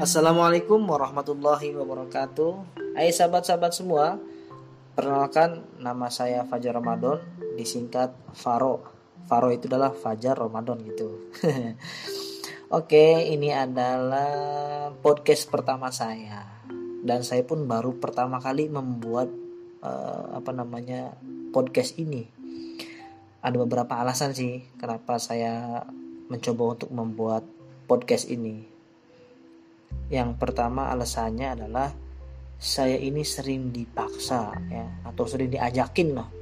Assalamualaikum warahmatullahi wabarakatuh. Hai sahabat-sahabat semua Perkenalkan nama saya Fajar Ramadan Disingkat Faro. Faro itu adalah Fajar Ramadan gitu. Oke ini adalah podcast pertama saya. Dan saya pun baru pertama kali membuat uh, Apa namanya podcast ini. Ada beberapa alasan sih Kenapa saya mencoba untuk membuat podcast ini yang pertama alasannya adalah saya ini sering dipaksa ya atau sering diajakin loh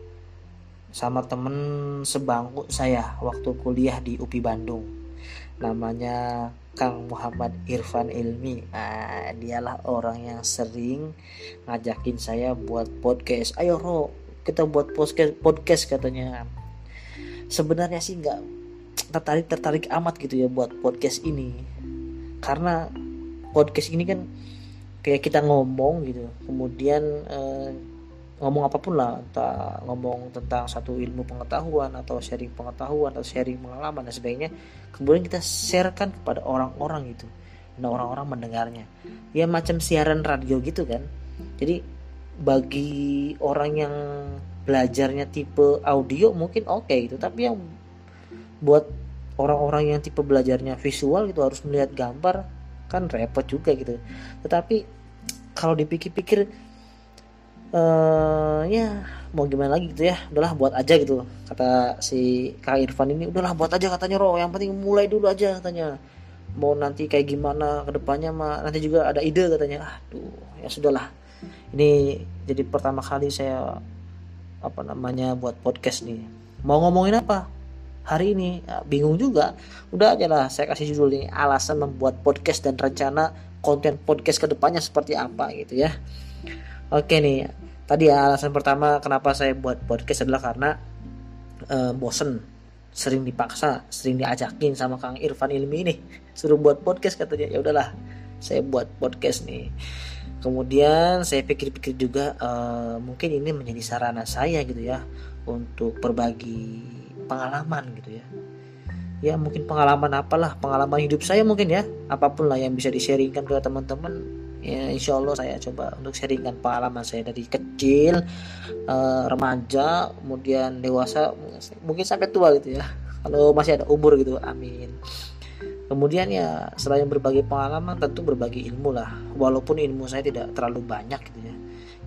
sama temen sebangku saya waktu kuliah di UPI Bandung. Namanya Kang Muhammad Irfan Ilmi. Nah, dialah orang yang sering ngajakin saya buat podcast. Ayo Ro, kita buat podcast podcast katanya. Sebenarnya sih nggak tertarik tertarik amat gitu ya buat podcast ini. Karena podcast ini kan kayak kita ngomong gitu. Kemudian eh, ngomong apa pun lah entah ngomong tentang satu ilmu pengetahuan atau sharing pengetahuan atau sharing pengalaman dan sebagainya kemudian kita sharekan kepada orang-orang gitu. Dan orang-orang mendengarnya. Ya macam siaran radio gitu kan. Jadi bagi orang yang belajarnya tipe audio mungkin oke okay, gitu. Tapi yang buat orang-orang yang tipe belajarnya visual itu harus melihat gambar kan repot juga gitu. Tetapi kalau dipikir-pikir uh, ya mau gimana lagi gitu ya. Udahlah buat aja gitu kata si kak Irfan ini. Udahlah buat aja katanya Ro. Yang penting mulai dulu aja katanya. Mau nanti kayak gimana ke depannya mah. Nanti juga ada ide katanya. Aduh ya sudahlah. Ini jadi pertama kali saya apa namanya buat podcast nih. Mau ngomongin apa hari ini. Ya, bingung juga. Udah aja lah saya kasih judul ini alasan membuat podcast dan rencana konten podcast ke depannya seperti apa gitu ya. Oke nih tadi ya alasan pertama kenapa saya buat podcast adalah karena uh, bosen. Sering dipaksa sering diajakin sama Kang Irfan Ilmi ini. Suruh buat podcast katanya. Ya udahlah saya buat podcast nih. Kemudian saya pikir-pikir juga uh, mungkin ini menjadi sarana saya gitu ya untuk berbagi pengalaman gitu ya. Ya mungkin pengalaman apalah pengalaman hidup saya mungkin ya. Apa pun lah yang bisa di-sharingkan ke teman-teman ya insya Allah saya coba untuk sharingkan pengalaman saya dari kecil uh, remaja kemudian dewasa mungkin sampai tua gitu ya. Kalau masih ada umur gitu amin. Kemudian ya selain berbagi pengalaman tentu berbagi ilmu lah. Walaupun ilmu saya tidak terlalu banyak gitu ya.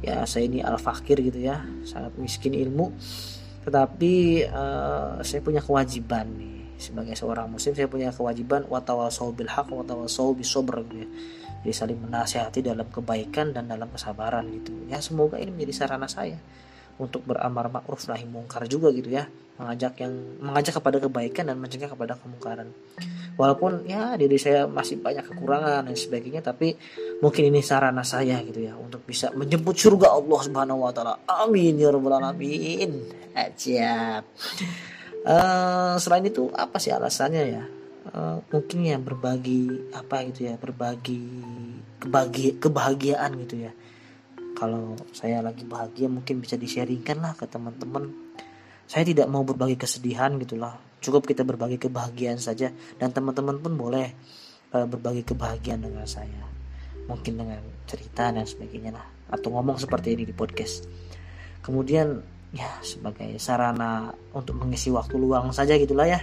Ya saya ini al fakir gitu ya sangat miskin ilmu tetapi uh, saya punya kewajiban nih. Sebagai seorang muslim saya punya kewajiban watawasau bil haq watawasau bisobr gitu ya. Jadi saling menasihati dalam kebaikan dan dalam kesabaran gitu. Ya semoga ini menjadi sarana saya untuk beramar ma'ruf nahi mungkar juga gitu ya. Mengajak yang mengajak kepada kebaikan dan mencegah kepada kemungkaran. Walaupun ya diri saya masih banyak kekurangan dan sebagainya tapi mungkin ini sarana saya gitu ya untuk bisa menjemput surga Allah Subhanahu wa taala. Amin ya rabbal alamin. Aja. Uh, selain itu apa sih alasannya ya? Uh, mungkin ya berbagi apa gitu ya berbagi kebagi kebahagiaan gitu ya kalau saya lagi bahagia mungkin bisa di-sharingkan lah ke teman-teman. Saya tidak mau berbagi kesedihan gitulah cukup kita berbagi kebahagiaan saja. Dan teman-teman pun boleh uh, berbagi kebahagiaan dengan saya. Mungkin dengan cerita dan sebagainya lah. Atau ngomong seperti ini di podcast. Kemudian ya sebagai sarana untuk mengisi waktu luang saja gitulah ya.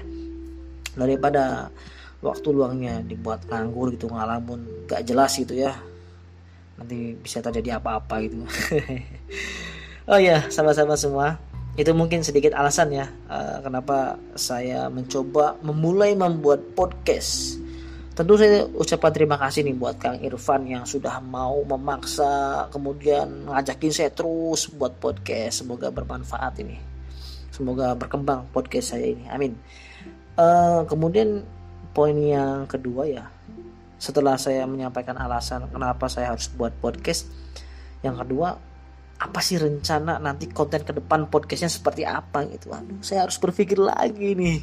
Daripada waktu luangnya dibuat nganggur gitu ngalamun gak jelas gitu ya nanti bisa terjadi apa-apa gitu. Oh ya sama-sama semua. Itu mungkin sedikit alasan ya uh, kenapa saya mencoba memulai membuat podcast. Tentu saya ucapkan terima kasih nih buat Kang Irfan yang sudah mau memaksa kemudian ngajakin saya terus buat podcast. Semoga bermanfaat ini. Semoga berkembang podcast saya ini. Amin. Uh, kemudian poin yang kedua ya setelah saya menyampaikan alasan kenapa saya harus buat podcast yang kedua apa sih rencana nanti konten ke depan podcastnya seperti apa gitu? Aduh saya harus berpikir lagi nih.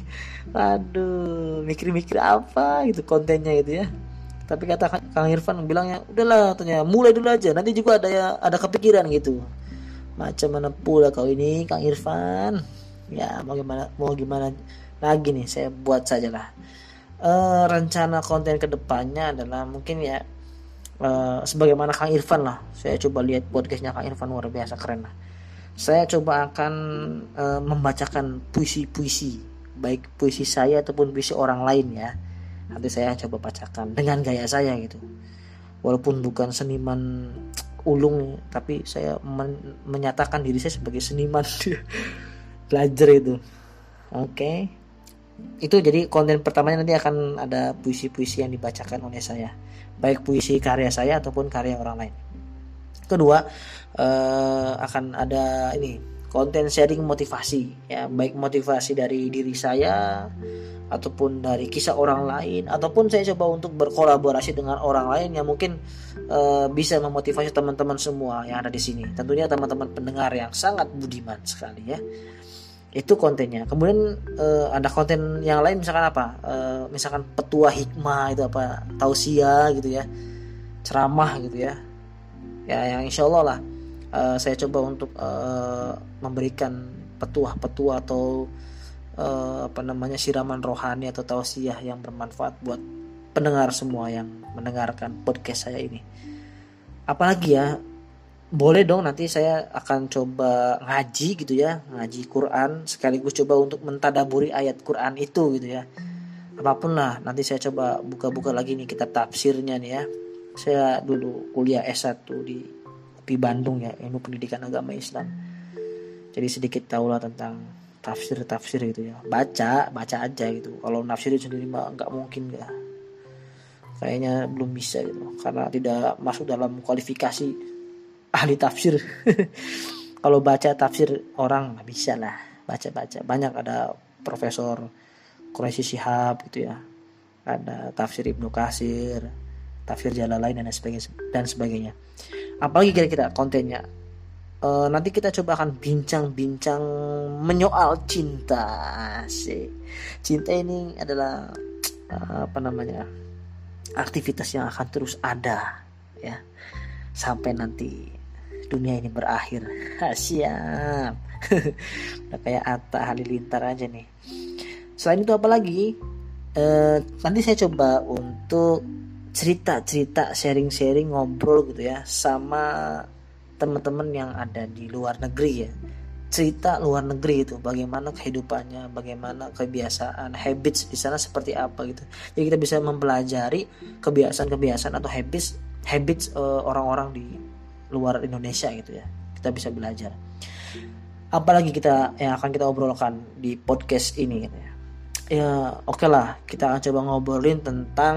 Aduh mikir-mikir apa gitu kontennya gitu ya. Tapi kata Kang Irfan bilangnya udahlah tanya mulai dulu aja nanti juga ada ya ada kepikiran gitu. Macam mana pula kau ini Kang Irfan? Ya mau gimana mau gimana lagi nih saya buat saja lah uh, rencana konten ke depannya adalah mungkin ya uh, sebagaimana Kang Irfan lah. Saya coba lihat podcastnya Kang Irfan luar biasa keren lah. Saya coba akan uh, membacakan puisi-puisi baik puisi saya ataupun puisi orang lain ya. Nanti saya coba bacakan dengan gaya saya gitu. Walaupun bukan seniman ulung tapi saya men menyatakan diri saya sebagai seniman belajar itu. Oke. okay. Itu jadi konten pertamanya nanti akan ada puisi-puisi yang dibacakan oleh saya. Baik puisi karya saya ataupun karya orang lain. Kedua uh, akan ada ini konten sharing motivasi. Ya baik motivasi dari diri saya ataupun dari kisah orang lain ataupun saya coba untuk berkolaborasi dengan orang lain yang mungkin uh, bisa memotivasi teman-teman semua yang ada di sini. Tentunya teman-teman pendengar yang sangat budiman sekali ya itu kontennya. Kemudian uh, ada konten yang lain misalkan apa? Uh, misalkan petua hikmah itu apa? Tausia gitu ya. Ceramah gitu ya. Ya yang insya Allah lah uh, saya coba untuk uh, memberikan petua-petua atau uh, apa namanya siraman rohani atau tausiah yang bermanfaat buat pendengar semua yang mendengarkan podcast saya ini. Apalagi ya, boleh dong nanti saya akan coba ngaji gitu ya, ngaji Quran sekaligus coba untuk mentadaburi ayat Quran itu gitu ya. Apa pun lah, nanti saya coba buka-buka lagi nih kitab tafsirnya nih ya. Saya dulu kuliah S1 di UPI Bandung ya, ilmu pendidikan agama Islam. Jadi sedikit tahulah tentang tafsir tafsir gitu ya baca baca aja gitu kalau nafsir sendiri mah nggak mungkin ya kayaknya belum bisa gitu karena tidak masuk dalam kualifikasi ahli tafsir. Kalau baca tafsir orang bisa lah. Baca baca. Banyak ada profesor Quraisy Shihab gitu ya. Ada tafsir Ibnu Kasir tafsir Jalalain dan sebagainya dan sebagainya. Apalagi kira-kira kontennya. Uh, nanti kita coba akan bincang-bincang menyoal cinta sih cinta ini adalah uh, apa namanya aktivitas yang akan terus ada ya. Sampai nanti dunia ini berakhir. Siap. Udah kayak Atta Halilintar aja nih. Selain itu apa lagi? Uh, nanti saya coba untuk cerita-cerita sharing-sharing ngobrol gitu ya sama teman-teman yang ada di luar negeri ya. Cerita luar negeri itu bagaimana kehidupannya bagaimana kebiasaan habits di sana seperti apa gitu. Jadi kita bisa mempelajari kebiasaan-kebiasaan atau habits habits uh, orang-orang di luar Indonesia gitu ya. Kita bisa belajar. Apalagi kita yang akan kita obrolkan di podcast ini gitu ya. Ya oke okay lah kita akan coba ngobrolin tentang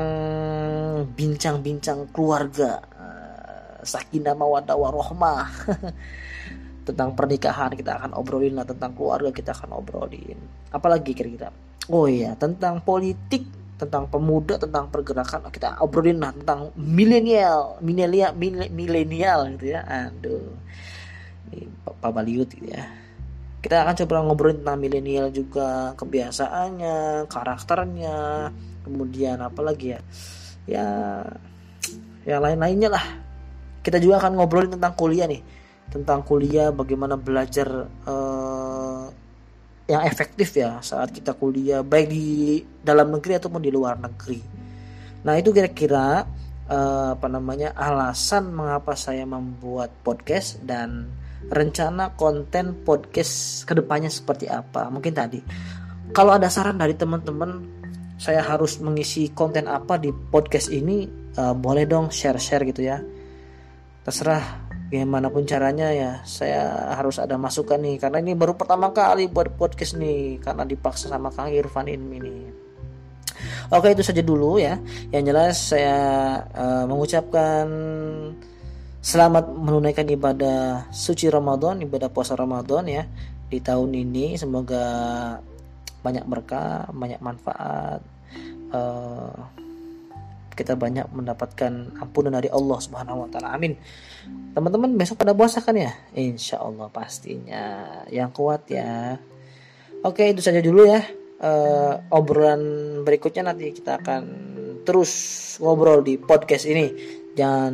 bincang-bincang keluarga sakinah mawaddah warohmah. Tentang pernikahan kita akan obrolin lah tentang keluarga kita akan obrolin. Apalagi kira-kira? Oh iya tentang politik tentang pemuda tentang pergerakan kita obrolin lah tentang milenial milenial milenial gitu ya. Aduh. Pak Baliut gitu ya. Kita akan coba ngobrolin tentang milenial juga kebiasaannya karakternya kemudian apa lagi ya? Ya yang lain-lainnya lah. Kita juga akan ngobrolin tentang kuliah nih. Tentang kuliah bagaimana belajar uh, yang efektif ya saat kita kuliah baik di dalam negeri ataupun di luar negeri. Nah itu kira-kira uh, apa namanya alasan mengapa saya membuat podcast dan rencana konten podcast ke depannya seperti apa. Mungkin tadi kalau ada saran dari teman-teman saya harus mengisi konten apa di podcast ini uh, boleh dong share-share gitu ya. Terserah gimana pun caranya ya saya harus ada masukan nih. Karena ini baru pertama kali buat podcast nih karena dipaksa sama Kang Irfan ini. Oke itu saja dulu ya. Yang jelas saya uh, mengucapkan selamat menunaikan ibadah suci Ramadan ibadah puasa Ramadan ya di tahun ini. Semoga banyak berkah banyak manfaat uh, kita banyak mendapatkan ampunan dari Allah Subhanahu wa taala. Amin. Teman-teman besok pada puasa kan ya? Insya Allah pastinya. Yang kuat ya. Oke, itu saja dulu ya. Uh, obrolan berikutnya nanti kita akan terus ngobrol di podcast ini. Jangan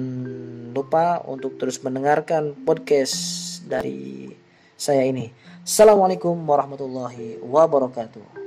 lupa untuk terus mendengarkan podcast dari saya ini. Assalamualaikum warahmatullahi wabarakatuh.